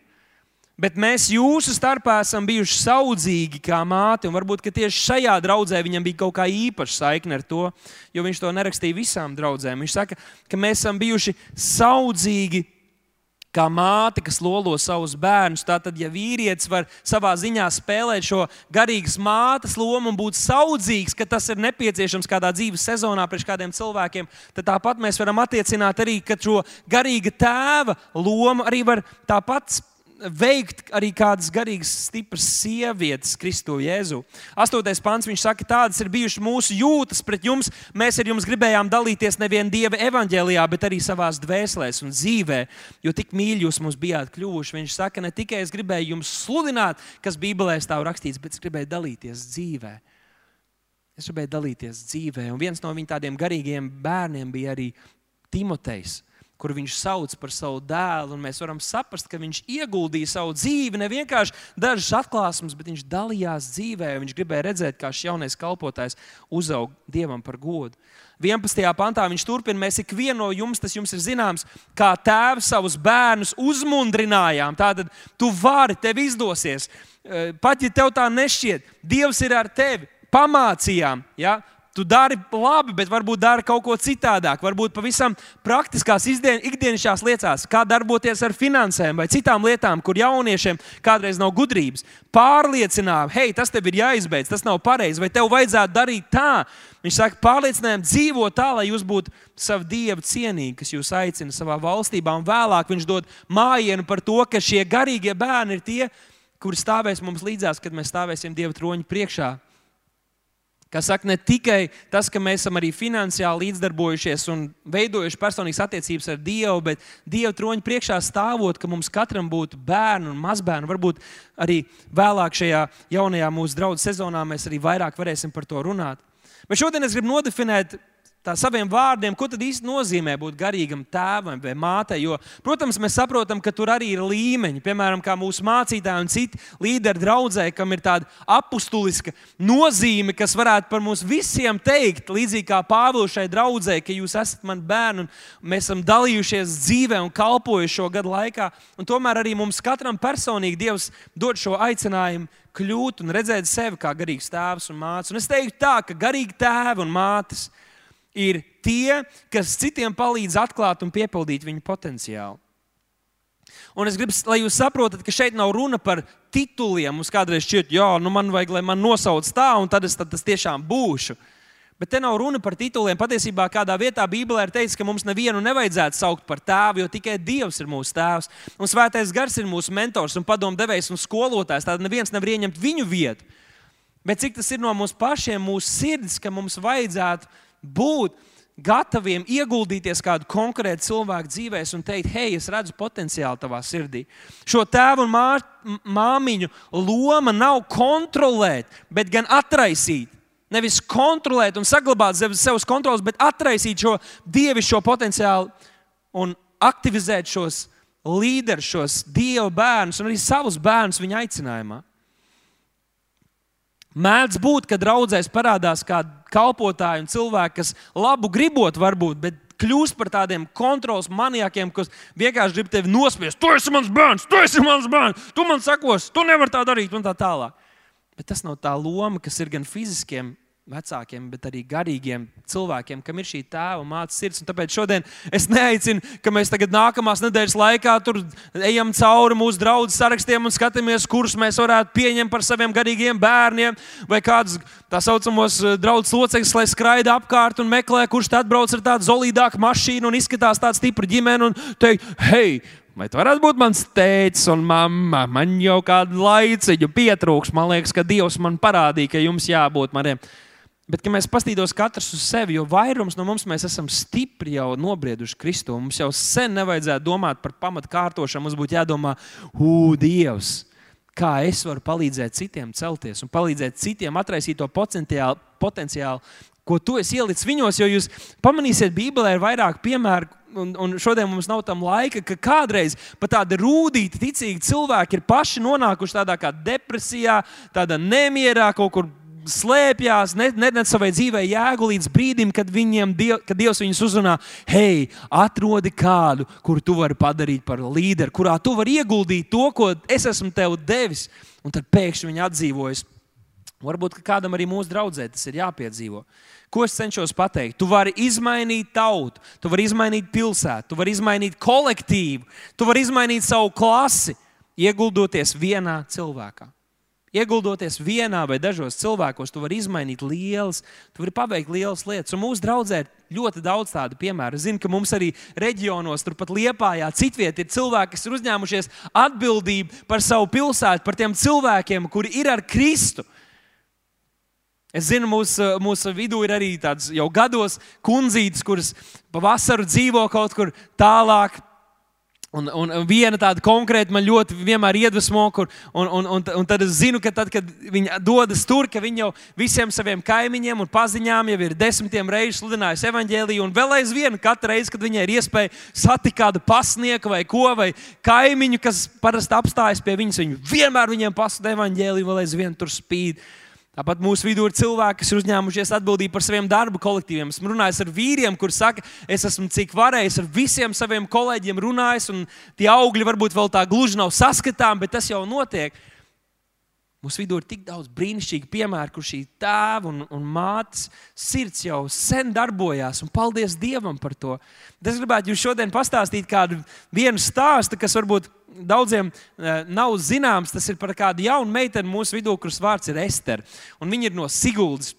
bet mēs jūsu starpā esam bijuši saudzīgi kā māte. Varbūt tieši šajā draudzē viņam bija kaut kā īpaša saikne ar to, jo viņš to nerakstīja visām draudzēm. Viņš saka, ka mēs esam bijuši saudzīgi kā māte, kas lolo savus bērnus. Tātad, ja vīrietis var savā ziņā spēlēt šo garīgas mātes lomu un būt saudzīgs, ka tas ir nepieciešams kādā dzīves sezonā priekš kādiem cilvēkiem, tad tāpat mēs varam attiecināt arī, ka šo garīga tēva lomu arī var tāpat veikt arī kādas garīgas, stipras sievietes, Kristu Jēzu. Astotais pants viņš saka, tādas ir bijušas mūsu jūtas pret jums. Mēs ar jums gribējām dalīties nevien Dieva evaņģēlijā, bet arī savā dvēselēs un dzīvē, jo tik mīļi jūs mums bijāt kļuvuši. Viņš saka, ne tikai es gribēju jums sludināt, kas Bībelē stāv rakstīts, bet es gribēju dalīties dzīvē. Es gribēju dalīties dzīvē, un viens no viņa tādiem garīgiem bērniem bija arī Timotejs kur viņš sauc par savu dēlu. Mēs varam saprast, ka viņš ieguldīja savu dzīvi, ne vienkārši dažas atklāsmes, bet viņš dalījās dzīvē. Viņš gribēja redzēt, kā šis jaunais kalpotājs uzaug dievam par godu. 11. pantā viņš turpina, mēs ikvienu no jums, tas jums ir zināms, kā tēvs savus bērnus uzmundrinājām. Tātad tu vari, tev izdosies. Pat ja tev tā nešķiet, Dievs ir ar tevi. Pamācījām, ja? Tu dari labi, bet varbūt dari kaut ko citādāk. Varbūt pavisam praktiskās ikdienišķās lietās, kā darboties ar finansēm vai citām lietām, kur jauniešiem kādreiz nav gudrības. Pārliecinām, hei, tas tev ir jāizbeidz, tas nav pareizi, vai tev vajadzētu darīt tā. Viņš saka, pārliecinājām, dzīvo tā, lai jūs būtu savu dievu cienīgi, kas jūs aicina savā valstībā. Un vēlāk viņš dod mājienu par to, ka šie garīgie bērni ir tie, kuri stāvēs mums līdzās, kad mēs stāvēsim Dieva troņa priekšā. Kā saka, ne tikai tas, ka mēs esam arī finansiāli līdzdarbojušies un veidojuši personīgas attiecības ar Dievu, bet Dieva troņa priekšā stāvot, ka mums katram būtu bērni un mazbērni. Varbūt arī vēlāk šajā jaunajā mūsu draugu sezonā mēs arī vairāk varēsim par to runāt. Bet šodien es gribu nodefinēt tā saviem vārdiem, ko tad īsti nozīmē būt garīgam tēvam vai mātei. Jo, protams, mēs saprotam, ka tur arī ir līmeņi. Piemēram, kā mūsu mācītāji un citi līderi draudzē, kam ir tāda apustuliska nozīme, kas varētu par mums visiem teikt, līdzīgi kā Pāvils šai draudzē, ka jūs esat mani bērni un mēs esam dalījušies dzīvē un kalpojuši šo gadu laikā. Un tomēr arī mums katram personīgi Dievs dod šo aicinājumu kļūt un redzēt sevi kā garīgs tēvs un māte. Un es teiktu tā, ka garīgi tēvi un mātes ir ir tie, kas citiem palīdz atklāt un piepildīt viņu potenciālu. Un es gribu, lai jūs saprotat, ka šeit nav runa par tituliem. Mums kādreiz šķiet, ka nu man vajag, lai man nosauc tā, un tad es tad tas tiešām būšu. Bet te nav runa par tituliem. Patiesībā kādā vietā Bībelē ir teikts, ka mums nevienu nevajadzētu saukt par tēvu, jo tikai Dievs ir mūsu tēvs. Un Svētais Gars ir mūsu mentors un padomdevējs un skolotājs. Tad neviens nevar ieņemt viņu vietu. Bet cik tas ir no mums pašiem, mūsu sirds, ka mums vajadzētu būt gataviem ieguldīties kādu konkrētu cilvēku dzīvēs un teikt, hei, es redzu potenciālu tavā sirdī. Šo tēvu un mā, māmiņu loma nav kontrolēt, bet gan atraisīt. Nevis kontrolēt un saglabāt savus kontrolus, bet atraisīt šo dievišķo potenciālu un aktivizēt šos līderus, šos dievu bērnus un arī savus bērnus viņa aicinājumā. Mēdz būt, ka draudzēs parādās kādi kalpotāji un cilvēki, kas labu gribot, varbūt, bet kļūst par tādiem kontrols maniakiem, kas vienkārši grib tevi nospiest. Tu esi mans bērns, tu esi mans bērns, tu man sakos, tu nevari tā darīt un tā tālāk. Bet tas nav tā loma, kas ir gan fiziskiem vecākiem, bet arī garīgiem cilvēkiem, kam ir šī tēva mātes sirds. Un tāpēc šodien es neaicinu, ka mēs tagad nākamās nedēļas laikā tur ejam cauri mūsu draugu sarakstiem un skatāmies, kurus mēs varētu pieņemt par saviem garīgiem bērniem, vai kādus tā saucamos eh, draugu locekļus, lai skraida apkārt un meklē, kurš tad brauc ar tādu solidāku mašīnu un izskatās tāds stiprs ģimene un teikt, hei! Vai tu varētu būt mans tēvs un mamma? Man jau kādu laiciņu pietrūks. Man liekas, ka Dievs man parādīja, ka jums jābūt maniem. Bet, kad mēs paskatītos katrs uz sevi, jo vairums no mums esam stipri jau nobrieduši Kristu, mums jau sen nevajadzētu domāt par pamatu kārtošanu. Mums būtu jādomā, ugh, Dievs, kā es varu palīdzēt citiem celties un palīdzēt citiem atraisīt to potenciālu, potenciālu ko tu esi ielicis viņos. Jo jūs pamanīsiet, Bībelē ir vairāk piemēru. Un, un šodien mums nav tam laika, ka kādreiz pat tādi rūtīti, ticīgi cilvēki ir paši nonākuši tādā kā depresijā, tādā nemierā, kaut kur slēpjas, nenes savai dzīvei jēgu līdz brīdim, kad, diev, kad Dievs viņus uzrunā, hei, atrodi kādu, kuru tu vari padarīt par līderi, kurā tu vari ieguldīt to, ko es esmu tev devis. Un tad pēkšņi viņi atdzīvojas. Varbūt kādam arī mūsu draudzē tas ir jāpiedzīvo. Ko es cenšos pateikt? Tu vari izmainīt tautu, tu vari izmainīt pilsētu, tu vari izmainīt kolektīvu, tu vari izmainīt savu klasi, ieguldoties vienā cilvēkā. Ieguldoties vienā vai dažos cilvēkos, tu vari izmainīt lielas, tu vari paveikt lielas lietas. Un mūsu draudzē ir ļoti daudz tādu piemēru. Es zinu, ka mums arī reģionos, turpat Liepājā, citviet ir cilvēki, kas ir uzņēmušies atbildību par savu pilsētu, par tiem cilvēkiem, kuri ir ar Kristu. Es zinu, mūsu, mūsu vidū ir arī tādas jau gados kundzītes, kuras pavasaru dzīvo kaut kur tālāk Un, un viena tāda konkrēta man ļoti vienmēr iedvesmo, kur, un, un, un, un tad es zinu, ka tad, kad viņi dodas tur, ka viņi jau visiem saviem kaimiņiem un paziņām jau ir desmitiem reižu sludinājusi evaņģēliju, un vēl aizvien, katru reizi, kad viņai ir iespēja satikt kādu pasnieku vai ko, vai kaimiņu, kas parasti apstājas pie viņas, viņi vienmēr viņiem pasūta evaņģēliju, vēl aizvien tur spīd. Tāpat mūsu vidū ir cilvēki, kas ir uzņēmušies atbildību par saviem darba kolektīviem. Esmu runājis ar vīriem, kuriem saka, es esmu cik varējis ar visiem saviem kolēģiem runājis, un tie augļi varbūt vēl tā gluži nav saskatāmi, bet tas jau notiek. Mūsu vidū ir tik daudz brīnišķīgu piemēru, kur šī tēva un, un mātes sirds jau sen darbojās, un paldies Dievam par to. Es gribētu jums šodien pastāstīt kādu stāstu, kas varbūt daudziem eh, nav zināms. Tas ir par kādu jaunu meiteni mūsu vidū, kuras vārds ir Ester. Viņa ir no Siguldas.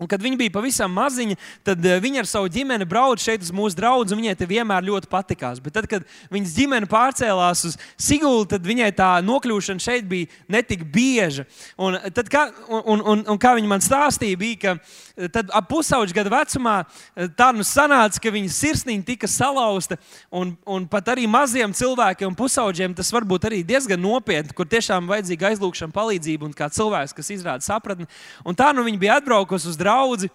Un, kad viņa bija pavisam maziņa, tad uh, viņa ar savu ģimeni brauca šeit uz mūsu draugu, viņai tas vienmēr ļoti patikās. Bet tad, kad viņas ģimene pārcēlās uz Sigūlu, tad viņai tā nokļūšana šeit bija netik bieža. Un, tad, kā, un, un, un kā viņa man stāstīja, bija, ka eh, ap pusauģa gada vecumā eh, tā nu sanāca, ka viņas sirsniņa tika salauzta. Un, un pat arī maziem cilvēkiem pusauģiem tas var būt arī diezgan nopietni, kur tiešām vajadzīga aizlūgšana, palīdzība un kā cilvēks, kas izrāda sapratni. Un tā nu viņa bija atbraukusi uz draugu draugu.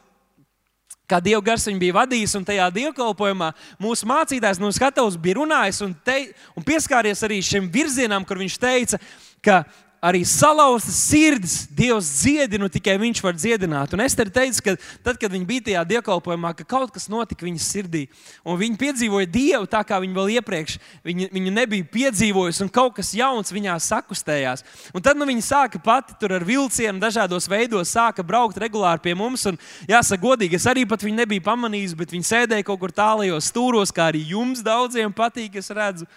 Kā Dieva gars viņu bija vadījis, un tajā dievkalpojumā mūsu mācītājs no skatuves bija runājis un, te, un pieskāries arī šim virzienam, kur viņš teica, ka arī salauztas sirdis Dievs dziedina, tikai Viņš var dziedināt. Un Ester teica, ka tad, kad viņa bija tajā dievkalpojumā, ka kaut kas notika viņas sirdī, un viņa piedzīvoja Dievu tā, kā viņa vēl iepriekš viņa, viņa nebija piedzīvojusi, un kaut kas jauns viņā sakustējās. Un tad nu, viņa sāka pati tur ar vilcienu, dažādos veidos, sāka braukt regulāri pie mums. Un, jāsaka, godīgi, es arī pat viņu nebiju pamanījis, bet viņa sēdēja kaut kur tālajos stūros, kā arī jums daudziem patīk, es redzu.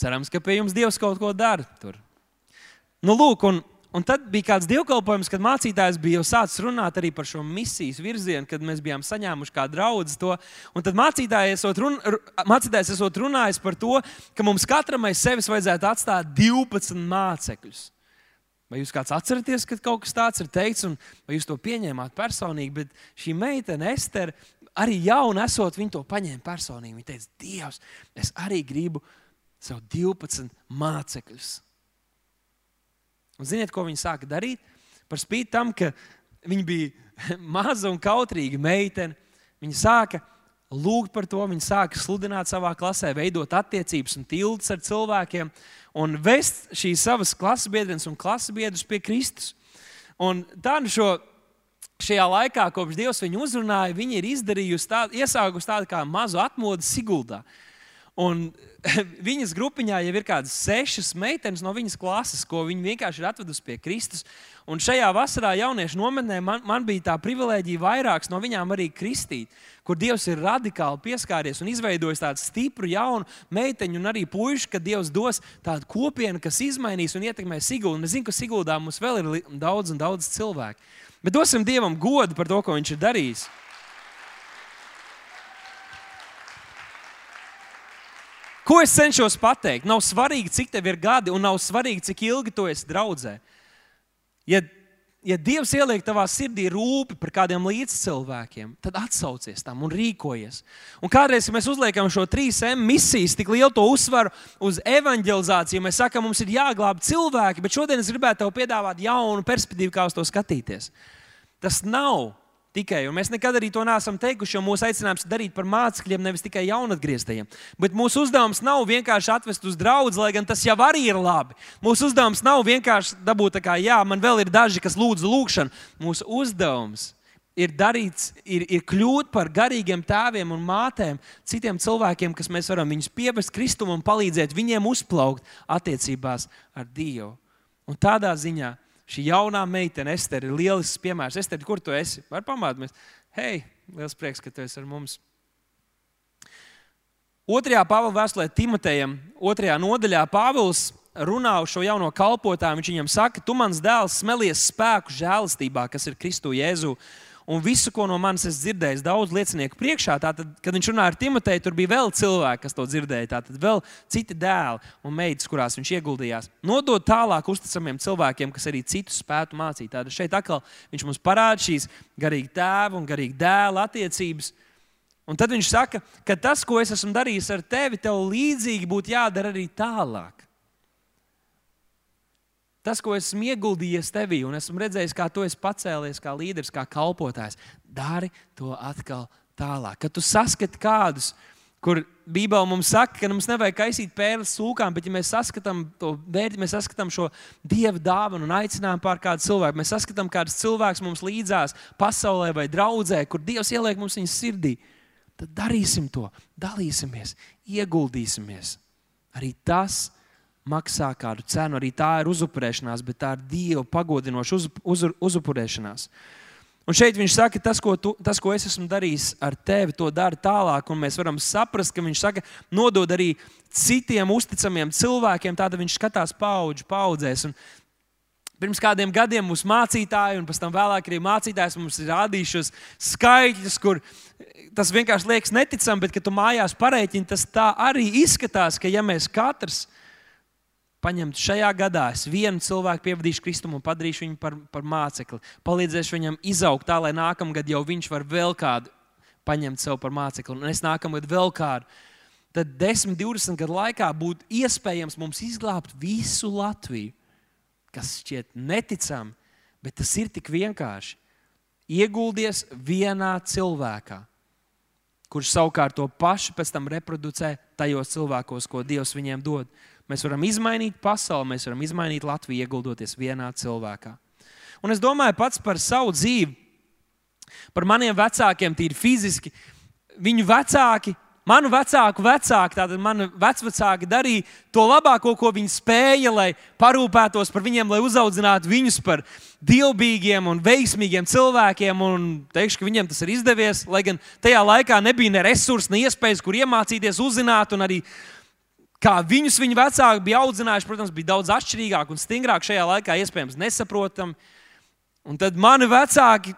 Cerams, ka pie jums Dievs kaut ko dara tur. Nu, lūk, un, un tad bija kāds dievkalpojums, kad mācītājs bija jau sācis runāt arī par šo misijas virzienu, kad mēs bijām saņēmuši kā draugus to. Un tad mācītājs esot, run, mācītājs esot runājis par to, ka mums katram aiz sevis vajadzētu atstāt 12 mācekļus. Vai jūs kāds atceraties, ka kaut kas tāds ir teikts, un vai jūs to pieņēmāt personīgi? Bet šī meitene, Ester, arī jauna esot, viņa to paņēma personīgi. Viņa teica, Dievs, es arī gribu sev 12 mācekļus. Un ziniet, ko viņi sāka darīt? Par spīti tam, ka viņa bija maza un kautrīga meitene, viņa sāka lūgt par to, viņi sāka sludināt savā klasē, veidot attiecības un tiltus ar cilvēkiem un vest šīs savas klases biedrus un klases biedrus pie Kristus. Un tādu šo šajā laikā, kopš Dievs viņu uzrunāja, viņi ir izdarījusi tādu, iesākusi tādu kā mazu atmodu Siguldā. Un viņas grupiņā jau ir kādas sešas meitenes no viņas klases, ko viņa vienkārši ir atvedusi pie Kristus. Un šajā vasarā jauniešu nometnē man, man bija tā privilēģija vairākas no viņām arī kristīt, kur Dievs ir radikāli pieskāries un izveidojis tādu stipru, jaunu meiteņu un arī puišu, ka Dievs dos tādu kopienu, kas izmainīs un ietekmēs Siguldu. Es zinu, ka Siguldā mums vēl ir daudz un daudz cilvēku. Bet dosim Dievam godu par to, ko Viņš ir darījis. Ko es cenšos pateikt? Nav svarīgi, cik tev ir gadi, un nav svarīgi, cik ilgi tu esi draudzē. Ja, ja Dievs ieliek tavā sirdī rūpi par kādiem līdzcilvēkiem, tad atsaucies tam un rīkojies. Un kādreiz, kad mēs uzliekam šo 3M misijas, tik lielu to uzsvaru uz evanģelizāciju, mēs sakām, mums ir jāglābj cilvēki, bet šodien es gribētu tev piedāvāt jaunu perspektīvu, kā uz to skatīties. Tas nav tikai. Un mēs nekad arī to neesam teikuši, jo mūsu aicinājums ir darīt par mācekļiem, nevis tikai jaunatgrieztajiem. Bet mūsu uzdevums nav vienkārši atvest uz draugu, lai gan tas jau arī ir labi. Mūsu uzdevums nav vienkārši dabūt, kā, jā, man vēl ir daži, kas lūdz lūgšanu. Mūsu uzdevums ir darīts, ir, ir kļūt par garīgiem tēviem un mātēm, citiem cilvēkiem, kas mēs varam viņus pievest Kristum un palīdzēt viņiem uzplaukt attiecībās ar Dievu. Un tādā ziņā Šī jaunā meitene, Ester, ir lielisks piemērs. Ester, kur tu esi? Var pamācīties. Hei, liels prieks, ka tu esi ar mums. Otrajā Pāvila vēstulē Timotejam, otrajā nodaļā Pāvils runā uz šo jauno kalpotāju. Viņš viņam saka, tu mans dēls, smelies spēku žēlastībā, kas ir Kristu Jēzu un visu, ko no manis esmu dzirdējis, daudz liecinieku priekšā. Tātad, kad viņš runāja ar Timoteju, tur bija vēl cilvēki, kas to dzirdēja. Tātad vēl citi dēli un meitas, kurās viņš ieguldījās. Nodot tālāk uzticamiem cilvēkiem, kas arī citus spētu mācīt. Tātad šeit atkal viņš mums parāda šīs garīgi tēva un garīgi dēla attiecības. Un tad viņš saka, ka tas, ko es esmu darījis ar tevi, tev līdzīgi būtu jādara arī tālāk. Tas, ko esmu ieguldījies tevī, un esmu redzējis, kā tu esi pacēlies, kā līderis, kā kalpotājs, dari to atkal tālāk. Kad tu saskati kādus, kur Bībelē mums saka, ka mums nevajag kaisīt pēles sūkām, bet, ja mēs saskatām to vērtību, mēs saskatām šo dievu dāvanu un aicinājumu pār kādu cilvēku, mēs saskatām kādus cilvēkus mums līdzās, pasaulē vai draudzē, kur Dievs ieliek mums viņas sirdī, tad darīsim to, dalīsimies, ieguldīsimies. Arī tas maksā kādu cenu. Arī tā ir uzupurēšanās, bet tā ir Dieva pagodinoša uz, uz, uzupurēšanās. Un šeit viņš saka, tas ko, tu, tas, ko es esmu darījis ar tevi, to dara tālāk. Un mēs varam saprast, ka viņš saka, nodod arī citiem uzticamiem cilvēkiem. Tāda viņš skatās paudžu paudzēs. Un pirms kādiem gadiem mūsu mācītāji, un pēc tam vēlāk arī mācītājs mums ir rādījušos skaitļus, kur tas vienkārši liekas neticami, bet, kad tu mājās pareiķini, tas tā arī izskatās, ka ja mēs katrs esam paņemt šajā gadā, es vienu cilvēku pievadīšu Kristumu un padarīšu viņu par, par mācekli. Palīdzēšu viņam izaugt tā, lai nākamgad jau viņš var vēl kādu paņemt sev par mācekli, un es nākamgad vēl kādu. Tad 10, 20 gadu laikā būtu iespējams mums izglābt visu Latviju, kas šķiet neticami, bet tas ir tik vienkārši. Ieguldies vienā cilvēkā, kurš savukārt to pašu pēc tam reproducē tajos cilvēkos, ko Dievs viņiem dod. Mēs varam izmainīt pasauli, mēs varam izmainīt Latviju, ieguldoties vienā cilvēkā. Un es domāju pats par savu dzīvi, par maniem vecākiem, tīri fiziski. Viņu vecāki, manu vecāku vecāki, tātad mani vecvecāki darīja to labāko, ko viņi spēja, lai parūpētos par viņiem, lai uzaudzinātu viņus par dievbijīgiem un veiksmīgiem cilvēkiem. Un teikšu, ka viņiem tas ir izdevies, lai gan tajā laikā nebija ne resursi, ne iespējas, kur iemācīties, uzzināt un arī kā viņus viņa vecāki bija audzinājuši, protams, bija daudz atšķirīgāk un stingrāk šajā laikā, iespējams, nesaprotami. Un tad mani vecāki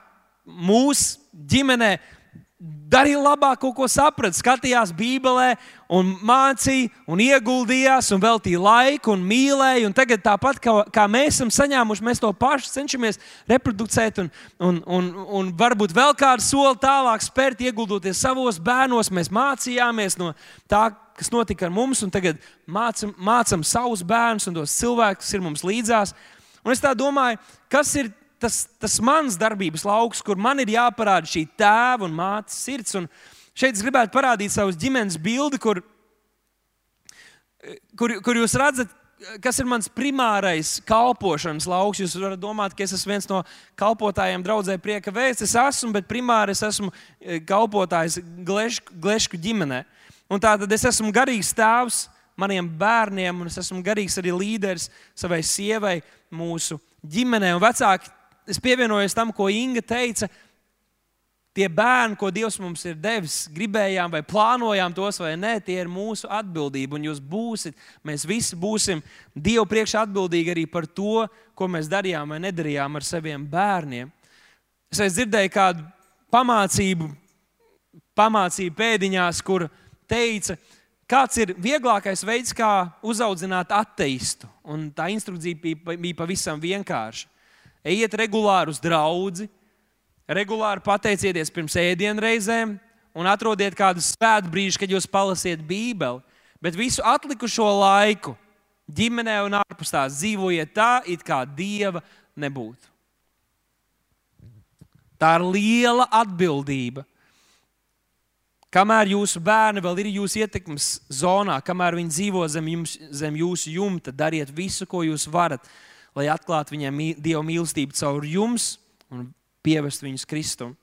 mūsu ģimenē darīja labāko, ko saprata. Skatījās Bībelē, un mācīja, un ieguldījās, un veltīja laiku, un mīlēja. Un tagad, tāpat kā, kā mēs esam saņēmuši, mēs to pašu cenšamies reproducēt, un, un, un, un varbūt vēl kādu soli tālāk spērt, ieguldoties savos bērnos. Mēs mācījāmies no tā, kas notika ar mums, un tagad mācam, mācam savus bērnus un tos cilvēkus, ir mums līdzās. Un es tā domāju, kas ir tas, tas mans darbības lauks, kur man ir jāparāda šī tēva un mātes sirds. Un Šeit es gribētu parādīt savus ģimenes bildi, kur, kur, kur jūs redzat, kas ir mans primārais kalpošanas lauks. Jūs varat domāt, ka es esmu viens no kalpotājiem, draudzē prieka vēsts. Es esmu, bet primāri es esmu e, kalpotājs Glešku, Glešku ģimenē. Un tā tad es esmu garīgs tēvs maniem bērniem, un es esmu garīgs arī līderis savai sievai, mūsu ģimenei. Un vecāki, es pievienojos tam, ko Inga teica tie bērni, ko Dievs mums ir devis, gribējām vai plānojām tos vai nē, tie ir mūsu atbildība. Un jūs būsiet, mēs visi būsim Dievu priekšā atbildīgi arī par to, ko mēs darījām vai nedarījām ar saviem bērniem. Es dzirdēju kādu pamācību, pamācību pēdiņās, kur teica, kāds ir vieglākais veids, kā uzaudzināt ateistu. Un tā instrukcija bija, bija pavisam vienkārša. Ejiet regulāri uz draugu, regulāri pateicieties pirms ēdienreizēm un atrodiet kādu svētku brīdi, kad jūs palasiet Bībeli. Bet visu atlikušo laiku ģimenē un ārpus tās dzīvojiet tā, it kā dieva nebūtu. Tā ir liela atbildība. Kamēr jūsu bērni vēl ir jūsu ietekmes zonā, kamēr viņi dzīvo zem, jums, zem jūsu jumta, dariet visu, ko jūs varat, lai atklātu viņiem dievu mīlestību caur jums un pievest viņus Kristum.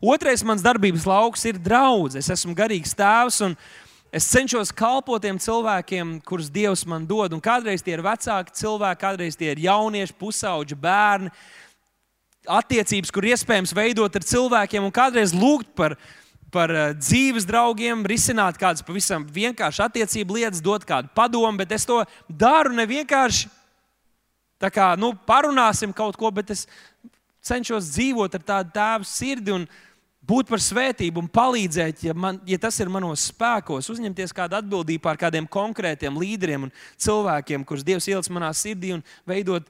Otrais mans darbības lauks ir draugs. Es esmu garīgs tēvs. Es cenšos kalpot tiem cilvēkiem, kurus Dievs man dod. Un kādreiz tie ir vecāki cilvēki, kādreiz tie ir jaunieši, pusauģi, bērni. Attiecības, kur iespējams veidot ar cilvēkiem, un kādreiz lūgt par, par eh, dzīves draugiem, risināt kādas pavisam vienkāršas attiecību lietas, dot kādu padomu, bet es to daru ne vienkārši tā kā nu, parunāsim kaut ko, bet es cenšos dzīvot ar tādu tēvu sirdi un būt par svētību un palīdzēt, ja, man, ja tas ir manos spēkos, uzņemties kādu atbildību pār kādiem konkrētiem līderiem un cilvēkiem, kurus Dievs ielicis manā sirdī un veidot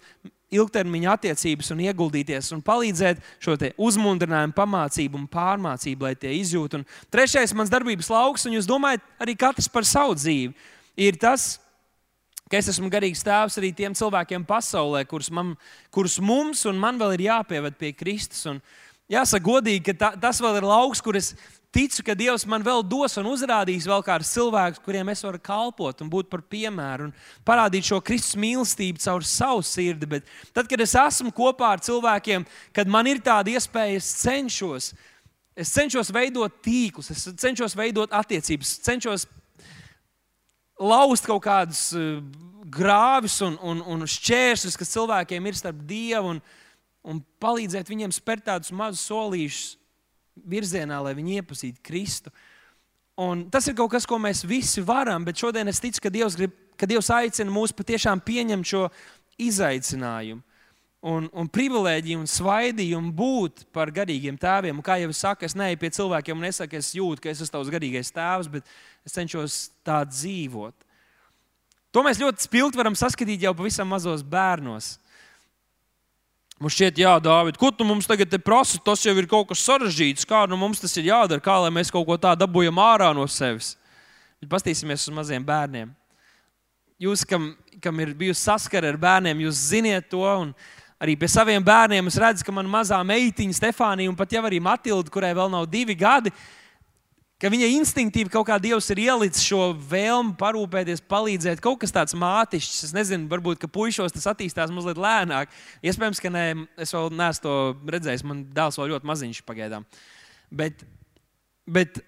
ilgtermiņa attiecības un ieguldīties un palīdzēt šo uzmundrinājumu, pamācību un pārmācību, lai tie izjūtu. Un trešais mans darbības lauks, un jūs domājat arī katrs par savu dzīvi, ir tas, ka es esmu garīgs tēvs arī tiem cilvēkiem pasaulē, kurus, man, kurus mums un man vēl ir jāpieved pie Kristus. Un jāsaka, godīgi, ka ta, tas vēl ir lauks, kur es ticu, ka Dievs man vēl dos un uzrādīs vēl kādus cilvēkus, kuriem es varu kalpot un būt par piemēru un parādīt šo Kristus mīlestību caur savu sirdi. Bet tad, kad es esmu kopā ar cilvēkiem, kad man ir tāda iespēja, es cenšos. Es cenšos veidot tīklus, es cenšos veidot attiecības, cenšos lauzt kaut kādus eh, grāvis un, un, un šķēršļus, kas cilvēkiem ir starp Dievu, un, un palīdzēt viņiem spērt tādus mazus solīšus virzienā, lai viņi iepazītu Kristu. Un tas ir kaut kas, ko mēs visi varam, bet šodien es ticu, ka Dievs, grib, ka Dievs aicina mūs patiešām pieņemt šo izaicinājumu. Un, un privilēģiju un svaidījumu būt par garīgiem tēviem. Un kā jau es saku, es neeju pie cilvēkiem un nesaku, es jūtu, ka es esmu tavs garīgais tēvs, bet es cenšos tā dzīvot. To mēs ļoti spilgti varam saskatīt jau pavisam mazos bērnos. Mums šķiet, jā, Dārvid, ko tu mums tagad prasa? Tas jau ir kaut kas sarežģīts. Kā nu mums tas ir jādara, kā lai mēs kaut ko tādu dabūjam ārā no sevis? Bet pastīsimies uz maziem bērniem. Jūs, kam, kam ir bijusi saskara ar bērniem, jūs ziniet to. Arī pie saviem bērniem es redzu, ka man mazā meitiņa, Stefānija, un pat jau arī Matilda, kurai vēl nav divi gadi, ka viņa instinktīvi kaut kā Dievs ir ielicis šo vēlmu parūpēties, palīdzēt. Kaut kas tāds mātišķs, es nezinu, varbūt puišos tas attīstās mazliet lēnāk. Iespējams, ka nē, es vēl neesmu to redzējis. Man dēls vēl ļoti maziņš pagaidām. Bet, bet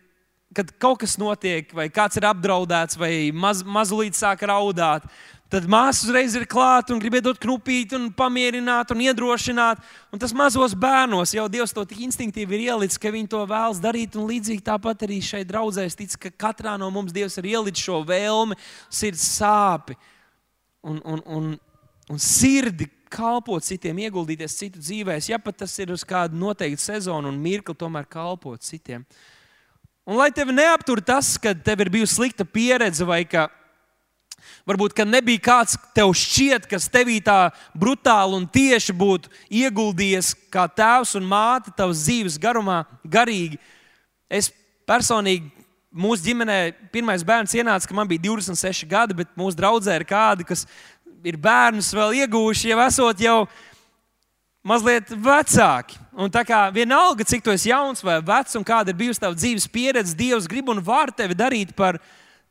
kad kaut kas notiek, vai kāds ir apdraudēts, vai maz, mazliet sāk raudāt, Tad māsa uzreiz ir klāta un grib dot knupīti, un pamierināt un iedrošināt. Un tas mazos bērnos jau Dievs to tik instinktīvi ir ielicis, ka viņi to vēlas darīt. Un līdzīgi tāpat arī šeit draudzē es ticu, ka katrā no mums Dievs ir ielicis šo vēlmi, sirds sāpi un, un, un, un sirdi kalpot citiem, ieguldīties citu dzīvēs, ja pat tas ir uz kādu noteiktu sezonu un mirkli, tomēr kalpot citiem. Un lai tevi neaptur tas, ka tev ir bijusi slikta pieredze vai ka Varbūt, ka nebija kāds tev šķiet, kas tevī tā brutāli un tieši būtu ieguldījies kā tēvs un māte tavas dzīves garumā, garīgi. Es personīgi, mūsu ģimenē, pirmais bērns ienāca, kad man bija 26 gadi, bet mūsu draudzē ir kādi, kas ir bērnus vēl iegūši, jau esot jau mazliet vecāki. Un tā kā vienalga, cik tu esi jauns vai vecs, un kāda ir bijusi tava dzīves pieredze, Dievs grib un var tevi darīt par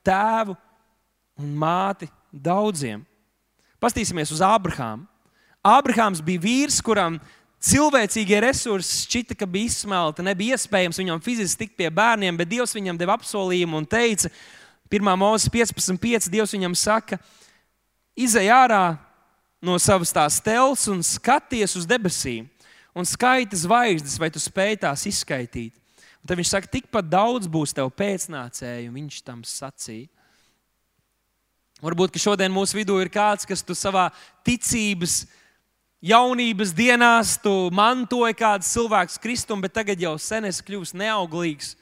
tēvu un māti daudziem. Pastīsimies uz Ābrahāmu. Ābrahāms bija vīrs, kuram cilvēcīgie resursi šķita, ka bija izsmelti. Nebija iespējams viņam fiziski tikt pie bērniem, bet Dievs viņam deva apsolījumu un teica, 1. mūzes 15.5. Dievs viņam saka, izej ārā no savas tās telts un skaties uz debesīm un skaiti zvaigznes, vai tu spēj tās izskaidrot. Tad viņš saka, tikpat daudz būs tev pēcnācēju, un viņš tam sacīja. Varbūt šodien mūsu vidū ir kāds, kas tu savā ticības, jaunības dienās mantoja kādu cilvēku kristumu, bet tagad jau sen esi kļuvis neauglīgs.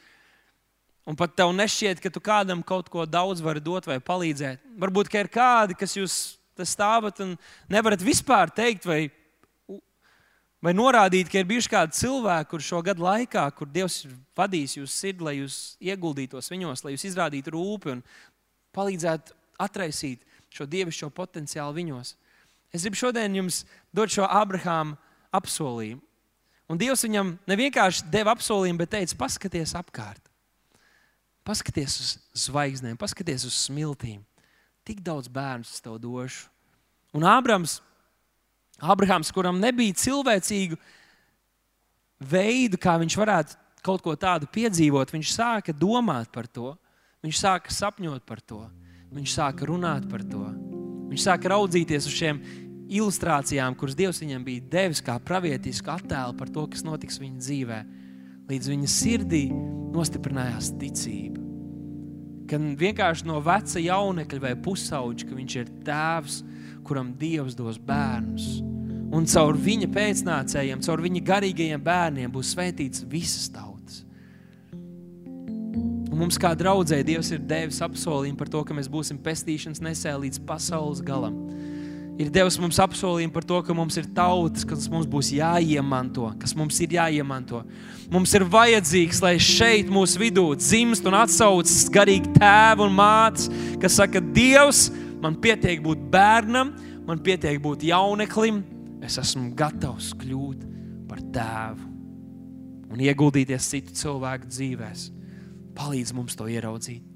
Un pat tev nešķiet, ka tu kādam kaut ko daudz vari dot vai palīdzēt. Varbūt ir kādi, kas jūs stāvat un nevarat vispār teikt, vai, vai norādīt, ka ir bijuši kādi cilvēki, kur šo gadu laikā, kur Dievs ir vadījis jūsu sirdi, lai jūs ieguldītos viņos, lai jūs izrādītu rūpi un palīdzētu atraisīt šo dievišķo potenciālu viņos. Es gribu šodien jums dot šo Abrahāmu apsolījumu. Un Dievs viņam nevienkārši deva apsolījumu, bet teica, paskaties apkārt. Paskaties uz zvaigznēm, paskaties uz smiltīm. Tik daudz bērnu es tev došu. Un Ābrams, Abrahams, kuram nebija cilvēcīgu veidu, kā viņš varētu kaut ko tādu piedzīvot, viņš sāka domāt par to. Viņš sāka sapņot par to. Viņš sāka runāt par to. Viņš sāka raudzīties uz šiem ilustrācijām, kuras Dievs viņam bija devis kā pravietisku attēlu par to, kas notiks viņa dzīvē. Līdz viņa sirdī nostiprinājās ticība. Kad vienkārši no veca jaunekļa vai pusauģa, ka viņš ir tēvs, kuram Dievs dos bērnus. Un caur viņa pēcnācējiem, caur viņa garīgajiem bērniem būs svētīts visas tautas. Mums kā draudzē Dievs ir devis apsolījumu par to, ka mēs būsim pestīšanas nesēji līdz pasaules galam. Ir devis mums apsolījumu par to, ka mums ir tautas, kas mums būs jāiemanto, kas mums ir jāiemanto. Mums ir vajadzīgs, lai šeit mūsu vidū dzimst un atsaucas garīgi tēvi un mātes, kas saka, Dievs, man pietiek būt bērnam, man pietiek būt jauneklim, es esmu gatavs kļūt par tēvu un ieguldīties citu cilvēku dzīvēm palīdz mums to ieraudzīt.